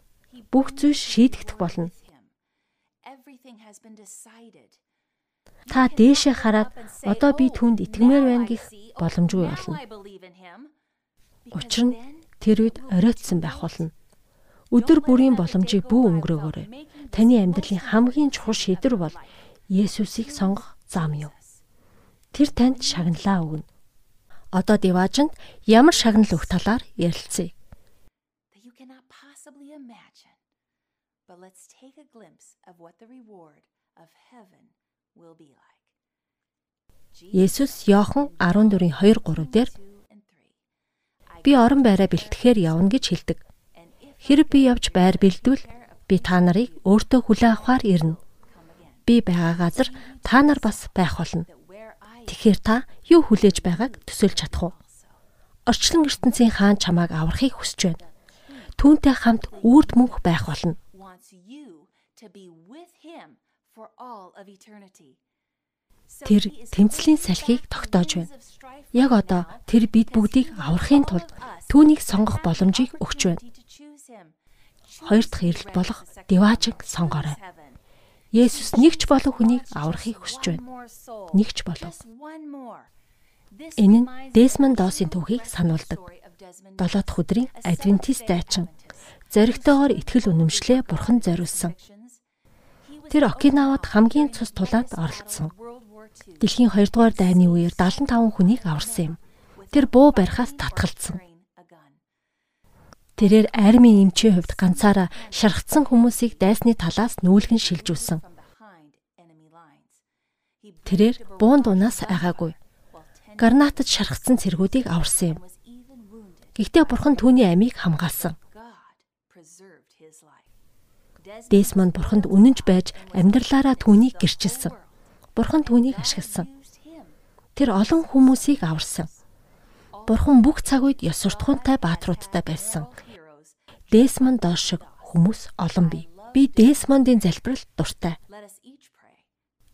[SPEAKER 1] Бүх зүйл шийдэгдэх болно. Та дээшээ хараад одоо би түүнд итгэмээр байна гэх боломжгүй болно. Учир нь тэр үед оройтсан байх болно. Өдөр бүрийн боломжийг бүү өнгөрөөгөөрэй. Таны амьдралын хамгийн чухал шийдвэр бол Есүсийг сонгох зам юу? Тэр танд шагналаа өгнө. Одоо Диважинд ямар шагнал өгөх талаар ярилцъя. But let's take a glimpse of what the reward of heaven will be like. Есүс Иохан 14-ийн 2-3 дээр би орон байраа бэлтгэхээр явна гэж хэлдэг. Хэрэг би явж байр бэлдвэл би та нарыг өөртөө хүлээн авахар ирнэ. Би байгаа газар та нар бас байх болно. Тэгэхээр та юу хүлээж байгааг төсөөлж чадах уу? Орчлон ертөнцийн хаан чамааг аврахыг хүсэж байна. Түүнтэй хамт үрд мөнх байх болно to be with him for all of eternity. Тэр тэмцлийн салхийг тогтоож байна. Яг одоо тэр бид бүгдийг аврахын тулд түүнийг сонгох боломжийг өгч байна. Хоёр дахь ирэлт болох Диважиг сонгоорой. Есүс нэгч болох хүнийг аврахыг хүсэж байна. Нэгч болов. Энэ нь Десмонд Досын түүхийг сануулдаг. Долоо дахь өдрийн Адвентист дайчин зоригтойгоор итгэл үнэмшлээ бурхан зориулсан. Тэр Окинавад хамгийн цус тулаанд оролцсон. Дэлхийн 2 дугаар дайны үеэр 75 хүнийг аварсан юм. Тэр буу барихаас татгалцсан. Тэрээр армийн эмчийн хувьд ганцаараа шархтсан хүмүүсийг дайсны талаас нүүлгэн шилжүүлсэн. Тэрээр буун дунаас айгаагүй. Гарнатад шархтсан цэргүүдийг аварсан юм. Гэхдээ бурхан түүний амийг хамгаалсан. Десмонд бурханд үнэнч байж амьдралаараа түүнийг гэрчилсэн. Бурхан түүнийг ашигласан. Тэр олон хүмүүсийг аварсан. Бурхан бүх цаг үед ёс суртахуунтай бааtruудтай байсан. Десмонд доош шиг хүмүүс олон бий. Би Десмондын залбиралд дуртай.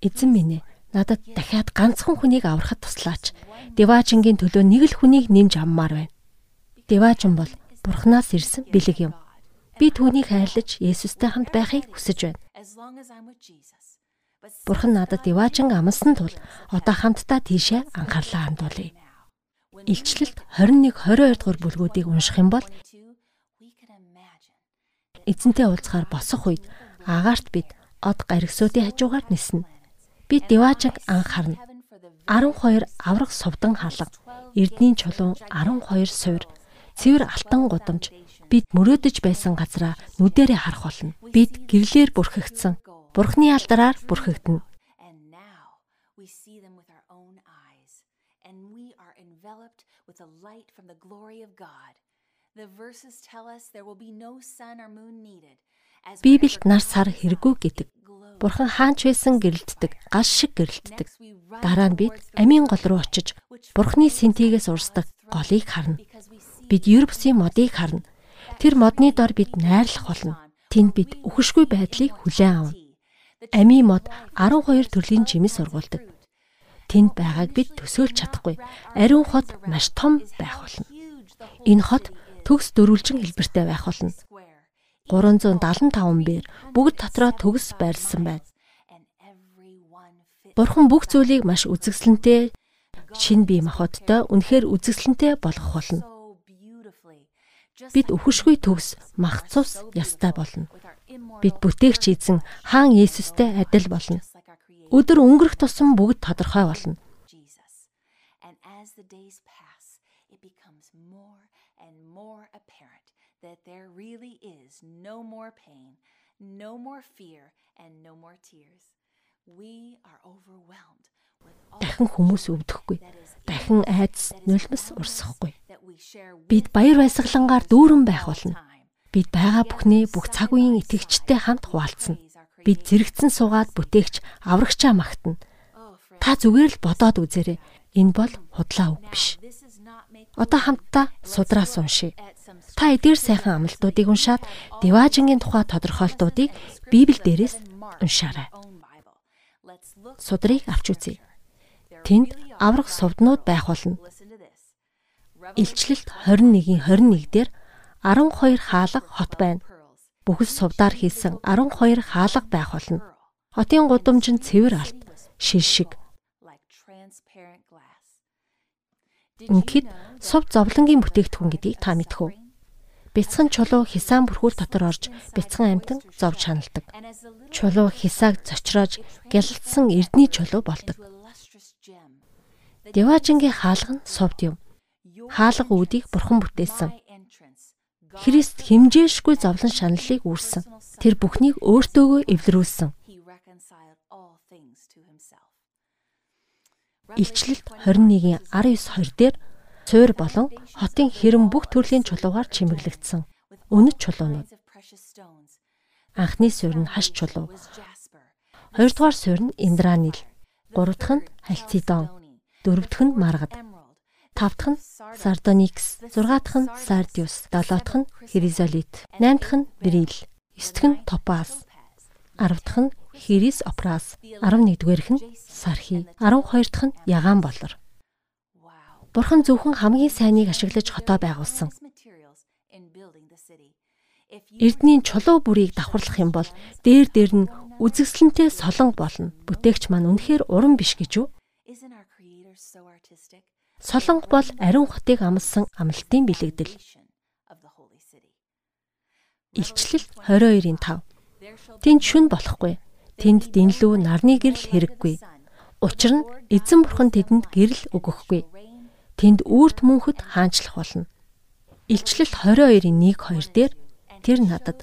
[SPEAKER 1] Эзэн минь ээ, надад дахиад ганцхан хүнийг аврахад туслаач. Деважингийн төлөө нэг л хүнийг нэмж аммаар байна. Деважин бол Бурханаас ирсэн бэлэг юм. Би түүнийг хайрлаж Есүстэй хамт байхыг хүсэж байна. Бурхан надад яваажин амласан тул одоо хамтдаа тийшээ анхаарлаа хандуулъя. Илчлэлт 21 22 дугаар бүлгүүдийг унших юм бол эзэнтэй уулзахаар босох үед агаарт бид од гаригсуудын хажуугаар ниснэ. Би Деважиг анхаарна. 12 авраг сувдан халга, эрдний чулуун 12 суур, цэвэр алтан гудамж, бид мөрөөдөж байсан газраа нүдэрээ харах болно. Бид гэрлэр бүрхэгдсэн. Бурхны алдараар бүрхэгдэнэ. with the light from the glory of God. The verses tell us there will be no sun or moon needed. Библиэд нар сар хэрэггүй гэдэг. Бурхан хаанч байсан гэрэлтдэг, гал шиг гэрэлтдэг. Дараа нь бид амийн гол руу очиж Бурханы сэнтигээс урсдаг голыг харна. Бид ер бусын модыг харна. Тэр модны дор бид найрлах болно. Тэнд бид үхшгүй байдлыг хүлээн авна. Ами мод 12 төрлийн жимс сургуулдаг. Тэнд байгааг бид төсөөлж чадахгүй. Ариун хот маш том байх болно. Энэ хот төгс дөрвөлжин хэлбэртэй байх болно. 375 бээр бүгд дотроо төгс байрлсан байна. Бурхан бүх зүйлийг маш үзэсгэлэнтэй шин бие махбодтой үнэхээр үзэсгэлэнтэй болгох болно. бид өхөшгүй төгс мах цус ястай болно. Бид бүтээгч эзэн хаан Есүстэй адил болно. Өдөр өнгөрөх тусам бүгд тодорхой болно. that there really is no more pain, no more fear and no more tears. We are overwhelmed дахин хүмүүс өвдөхгүй. Дахин айдас нулимс урсахгүй. Бид баяр баясгалангаар дүүрэн байх болно. Бид байгаа бүхнээ бүх цаг үеийн итгэгчтэй хамт хуваалцна. Бид зэрэгцэн суугаад бүтээгч аврагчаа магтана. Та зүгээр л бодоод үзээрэй. Энэ бол худлаа үг биш. Одоо хамтдаа судраас уншия. Та эдгээр сайхан амлалтуудыг уншаад Деважингийн тухай тодорхойлтуудыг Библиэл дээрээс уншаарай. Судрыг авч үзье. Тэнд аврах совднууд байх болно. Илчлэлт 21-ийн 21 дээр 12 хаалга хот байна. Бүхэл сувдаар хийсэн 12 хаалга байх болно. Хотын гудамж нь цэвэр алт, шил шиг. Ингээд сувд зовлонгийн бүтээгдэхүүн гэдгийг та мэдэх үү? Бяцхан чулуу хисаан бүрхүүл дотор орж бяцхан амтан зовж шаналдаг. Чулуу хисааг зочроож гялалтсан эрдний чулуу болдог. Деважингийн хаалга нь совд юм. Хаалга үүдийг бурхан бүтээсэн. Христ химжээшгүй зовлон шаналлыг үүрсэн. Тэр бүхнийг өөртөөгөө эвлэрүүлсэн. Илчлэлт 21-ийн 19-20 дээр цуур болон хотын хэрэм бүх төрлийн чулуугаар чимэглэгдсэн. Үнэт чулуунууд. Анхны суурь нь хаш чулуу. Хоёрдугаар суурь нь индранил. Гурав дахь нь хальцидон дөрөвдөх нь маргад, тавдах нь сардоникс, зургаадах нь сардиус, долоодох нь хризолит, наймдах нь берил, эсдэх нь топаз, аравдах нь хирис опрас, 11-дүгээрх нь сархи, 12 дахь нь ягаан болор. Бурхан зөвхөн хамгийн сайныг ашиглаж хотоо байгуулсан. Эрдний чулуу бүрийг давхарлах юм бол дээр дээр нь үзэгсэлэнтэй солонго болно. Бүтээгч маань үнэхээр уран биш гэж юу? Солонго бол ариун хотыг амлсан амлалтын бэлэгдэл. Илчлэл 22-ийн 5. Тэнд шүн болохгүй. Тэнд дэнлүү нарны гэрэл хэрэггүй. Учир нь эзэн бурхан тэдэнд гэрэл өгөхгүй. Тэнд үрт мөнхөд хаанчлах болно. Илчлэл 22-ийн 1-2 дээр тэр надад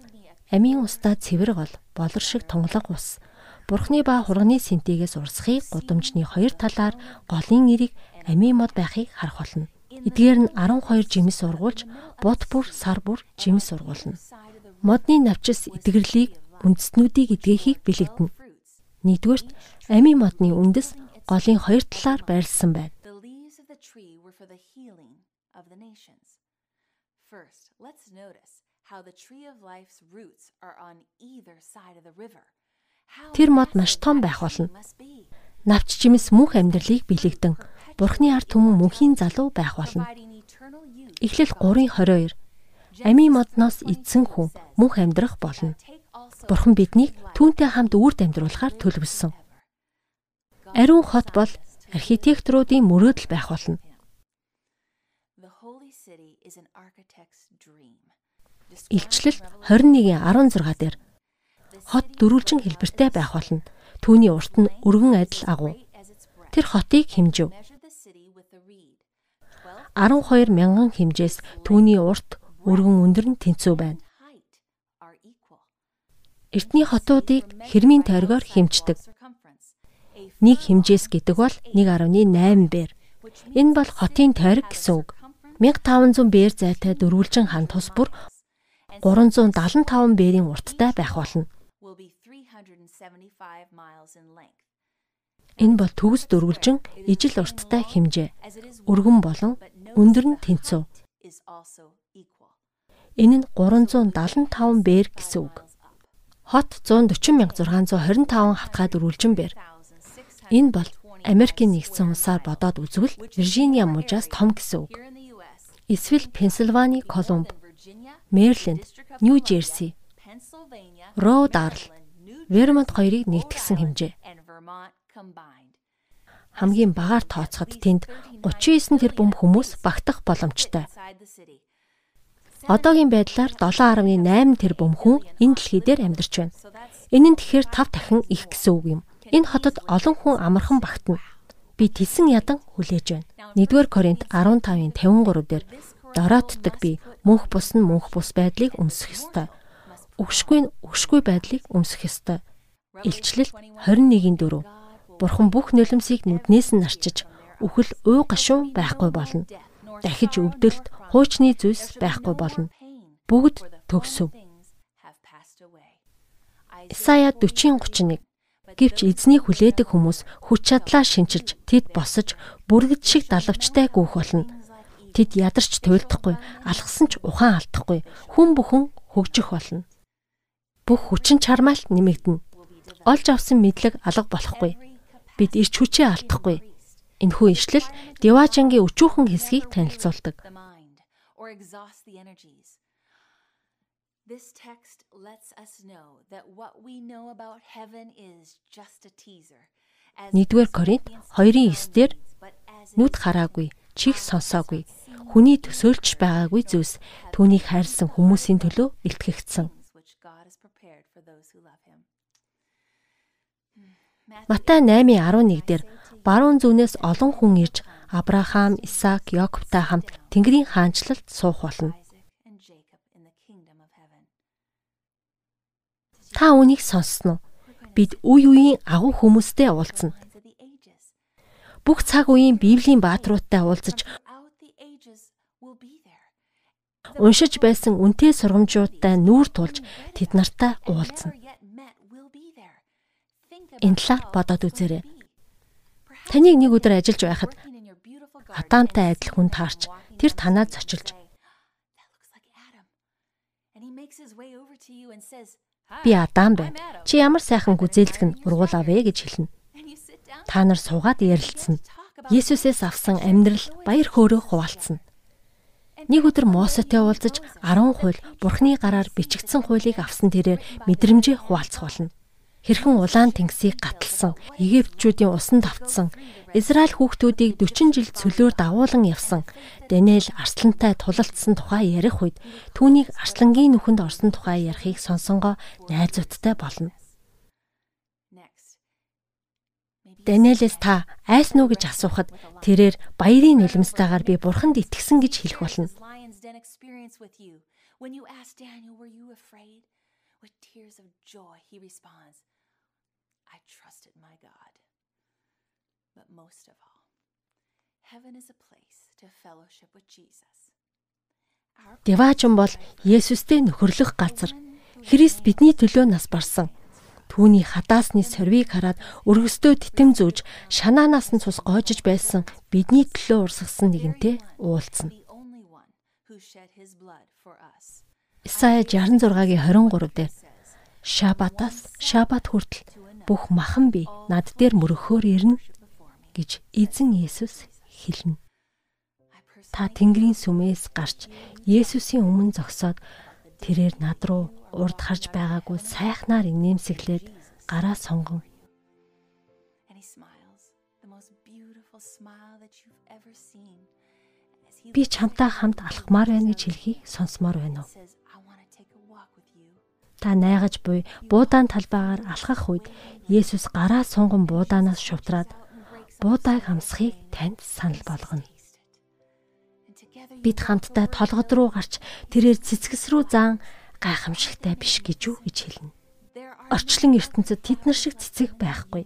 [SPEAKER 1] амийн устдаа цэвэр гол болор шиг тунгалаг ус Бурхны ба хурганы сэнтигээс урсхийг гудамжны хоёр талаар голын эриг амийн мод байхыг харах болно. Эдгээр нь 12 жимс ургуулж, бот бүр сар бүр жимс ургуулна. Модны навчис эдгэрлийг үндэстнүүдийг эдгэхийг бэлэгдэнэ. Нэгдүгээрт амийн модны үндэс голын хоёр талаар байрлсан байна. First, let's notice how the tree of life's roots are on either side of the river. Тэр мод маш том байх болно. Навч жимс мөнх амьдралыг бэлэгдэн Бурхны ард түмэн мөнхийн залуу байх болно. Эхлэл 3:22 Амийн модноос эзэн хүн мөнх амьдрах болно. Бурхан биднийг түүнтэй хамт үрд амьдруулахаар төлөвлөсөн. Ариун хот бол архитекторуудын мөрөөдөл байх болно. Илчлэл 21:16 дээр хот дөрвөлжин хэлбэртэй байх болно. Түүний урт нь өргөн адил агуу. Тэр хотыг хэмжив. 12 мянган хэмжээс түүний урт өргөн өндөр нь тэнцүү байна. Эртний хотуудыг хэрмийн тойргоор хэмждэг. Нэг хэмжээс гэдэг бол 1.8 бээр. Энэ бол хотын тойрог гэсэн үг. 1500 бээр зайтай дөрвөлжин хан тус бүр 375 бээрийн урттай байх болно. Энэ бол төгс дөрвөлжин ижил урттай хэмжээ. Өргөн болон өндөр нь тэнцүү. Энэ нь 375 бээр гэсэн үг. Хот 140625 хавтгай дөрвөлжин бээр. Энэ бол Америкийн нэгдсэн улсаар бодоод үзвэл Виржиниа мужаас том гэсэн үг. Эсвэл Пенсильвани, Колумб, Мэриленд, Нью Жерси, Род Айрл, Вермонт хоёрыг нэгтгсэн хэмжээ. Хамгийн багаар тооцоход тэнд 39 тэрбум хүмүүс багтах боломжтой. Одоогийн байдлаар 7.8 тэрбум хүн энэ дэлхий дээр амьдарч байна. Энэ нь тэгэхээр 5 дахин их гэсэн үг юм. Энэ хотод олон хүн амархан багтана. Би тэлсэн ядан хүлээж байна. 1-р Коринт 15-ын 53 дээр дороотдаг би мөнх бус нь мөнх бус байдлыг өмсөх ёстой. Өгшгүй нь өгшгүй байдлыг өмсөх ёстой. Илчлэл 21-ийн 4. Бурхан бүх нулимсыг нүднээс нь арчиж үхэл уу гашуун байхгүй болно. Дахиж өвдөлт хуучны зүйлс байхгүй болно. Бүгд төгсөв. Исая 40:31 Гэвч эзний хүлээдэг хүмүүс хүч чадлаа шинчилж тэд босож бүргэд шиг далавчтай гүөх болно. Тэд ядарч туйлдахгүй, алгасан ч ухаан алдахгүй, хүн бүхэн хөгжих болно. Бүх хүчин чармаалт нэмэгдэнэ олж авсан мэдлэг алга болохгүй. Бид ирч хүчээ алдахгүй. Энэхүү ишлэл Деважангийн өчүүхэн хэсгийг танилцуулдаг. This text lets us know that what we know about heaven is just a teaser. 1-р Коринт 2:9-дэр нүд хараагүй, чих сонсоогүй, хүний төсөөлж байгаагүй зүйлс түүнийг хайрсан хүмүүсийн төлөө бэлтгэгдсэн. Матай 8:11 дээр баруун зүүнээс олон хүн ирж Авраам, Исаак, Якобтай хамт Тэнгэрийн хаанчлалд суух болно. Та үнийг сонссноо? Бид үе үеийн агуу хүмүүстэй уулзна. Бүх цаг үеийн Библийн бааtruудтай уулзаж уншиж байсан үнтэй сургамжуудтай нүүр тулж тэд нартай уулзна. Энэ талаар бодоод үзээрэй. Таныг нэг өдөр ажиллаж байхад Адамтай адил хүн таарч тэр танаад зочилж Би Адам байна. Чи ямар сайхан гүзээлэг нь ургуулав вэ гэж хэлнэ. Та нар суугаад ярилцсан. Есүсээс авсан амьдрал баяр хөөрөө хуваалцсан. Нэг өдөр Мосетэй уулзаж 10 хууль Бурхны гараар бичигдсэн хуулийг авсан тэрээр мэдрэмжээ хуваалцах болно хэрхэн улаан тэнгисийг гаталсан, Египтчүүдийн усан давтсан, Израиль хүүхдүүдийг 40 жил цөлөөр давуулан явсан, Даниэл арслантай тулалдсан тухай ярих үед түүнийг арслангийн нүхэнд орсон тухай ярихыг сонсонгоо найзуудтай болно. Даниэлээс та айсан уу гэж асуухад тэрээр баярын нулимстайгаар би бурханд итгэсэн гэж хэлэх болно. When you ask Daniel, were you afraid? With tears of joy, he responds, I trusted my God. But most of all, heaven is a place to fellowship with Jesus. Деважин бол Есүстэй нөхөрлөх газар. Христ бидний төлөө нас барсан. Түүний хадаасны сорвийг хараад өргөстөө титэм зүүж шанаанаас нь цус гоожиж байсан бидний төлөө урсгасан нэгэнтэй уулзна. Исая 66-гийн 23 дээр Шабатаас Шабат хүртэл бүх махан би над дээр мөрөхөөр ирнэ гэж эзэн Есүс хэлнэ. Та Тэнгэрийн сүмээс гарч Есүсийн өмнө зогсоод тэрээр над руу урд харж байгаагүй сайхнаар инээмсэглээд гараа сонгон Би чамтай хамт алхмаар байна гэж хэлхийг сонсомоор байна уу? Та найгаж буй буудаан талбайгаар алхах үед Есүс гараа сунган буудаанаас шувтраад буудааг хамсахыг танд санал болгоно. Бид хамтдаа толгод руу гарч тэрээр цэцгэс рүү заан гайхамшигтай биш гэж үү гэж хэлнэ. Орчлон ертөнцид тэд нар шиг цэцэг байхгүй.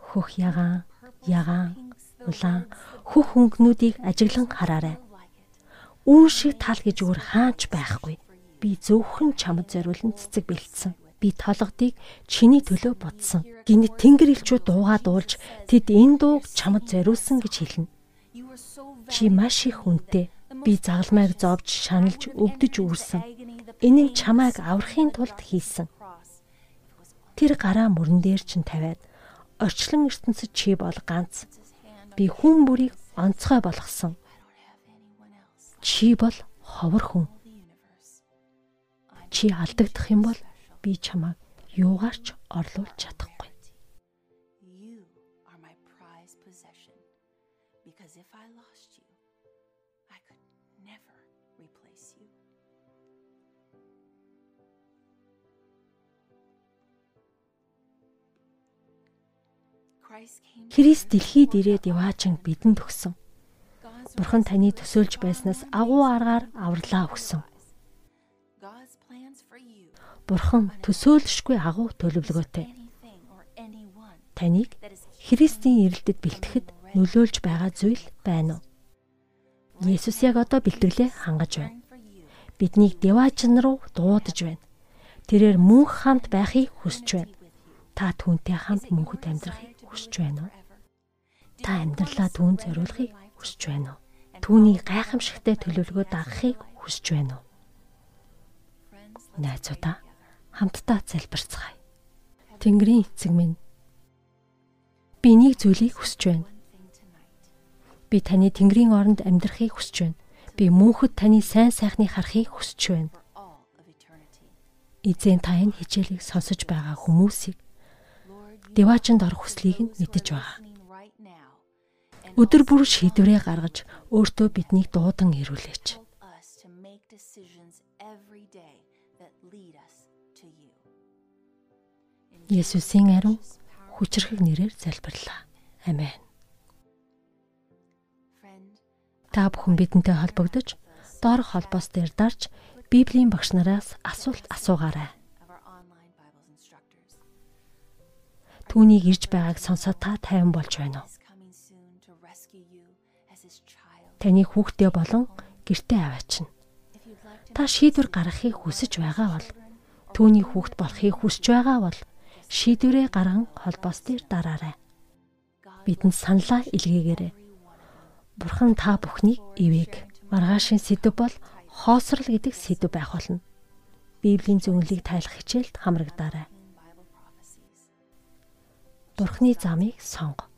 [SPEAKER 1] Хөх ягаан, ягаан, улаан, хөх хөнгнүүдийг ажиглан хараарай. Үүн шиг тал гэж өөр хаач байхгүй би зөвхөн чамд зориулан цэцэг бэлдсэн. Би толгодыг чиний төлөө бодсон. Гинэ тэнгэр элчүүд дуугаа дуулж тэд энэ дууг чамд зориулсан гэж хэлнэ. Чи маш их үнэтэй. Би загалмайг зовж шаналж өвдөж үүрсэн. Энэ нь чамайг аврахын тулд хийсэн. Тэр гараа мөрөн дээр чинь тавиад орчлон ертөнцид чи бол ганц. Би хүн бүрийг онцгой болгосон. Чи бол ховор хүн Чи алдагдах юм бол би чамайг юугаарч орлуулж чадахгүй. Because if I lost you, I could never replace you. Христ дэлхийд ирээд яваачин бидэнд өгсөн. Бурхан таны төсөөлж байснаас агуу аргаар авралаа өгсөн. Бурхан төсөөлшгүй агуу төлөвлөгөөтэй. Таныг Христийн ирэлтэд бэлтгэхэд нөлөөлж байгаа зүйл байна уу? Есүс яг одоо бэлтгэлээ хангаж байна. Биднийг деваачин руу дуудаж байна. Тэрээр мөнх хамт байхыг хүсэж байна. Та түүнтэй хамт мөнхөд амьдрахыг хүсэж байна уу? Та амьдралаа түүн зориулахыг хүсэж байна уу? Түүний гайхамшигтай төлөвлөгөө дагахыг хүсэж байна уу? Найзуудаа хамтдаа залбирцгаая. Тэнгэрийн эцэг минь би нэг зүйлийг хүсэж байна. Би таны Тэнгэрийн оронд амьдрахыг хүсэж байна. Би мөнхөд таны сайн сайхныг харахыг хүсэж байна. Эзэн та энэ хичээлийг сонсож байгаа хүмүүсийг деваачнд орох хүслийг нь мэдэж байгаа. Өдөр бүр шийдвэрээ гаргаж өөртөө биднийг дуудан ирүүлээч. Есүсийн ариун хүчрхэг нэрээр залбирлаа. Амен. Та бүхэн бидэнтэй холбогдож доорх холбоос дээр дарж Библийн багш нараас асуулт асуугаарай. Түүнийг ирж байгааг сонсоод та тайван болж байна уу? Таны хүүхдээ болон гэртээ аваачна. Та шийдвэр гаргахыг хүсэж байгаа бол түүний хүүхд болохыг хүсэж байгаа бол шийдвэрээ гарган холбоос дээр дараарай. Бидэнд саналаа илгээгээрэй. Бурхан та бүхнийг ивэг. Маргаашийн сэдв бол хоосрал гэдэг сэдв байх болно. Библийн зөвнөлийг тайлах хичээлд хамрагдаарай. Бурхны замыг сонго.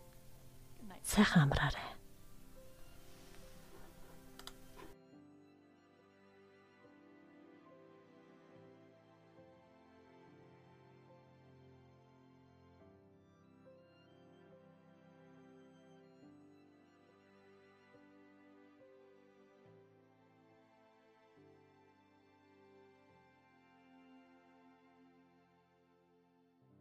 [SPEAKER 1] Сайхан амраарай.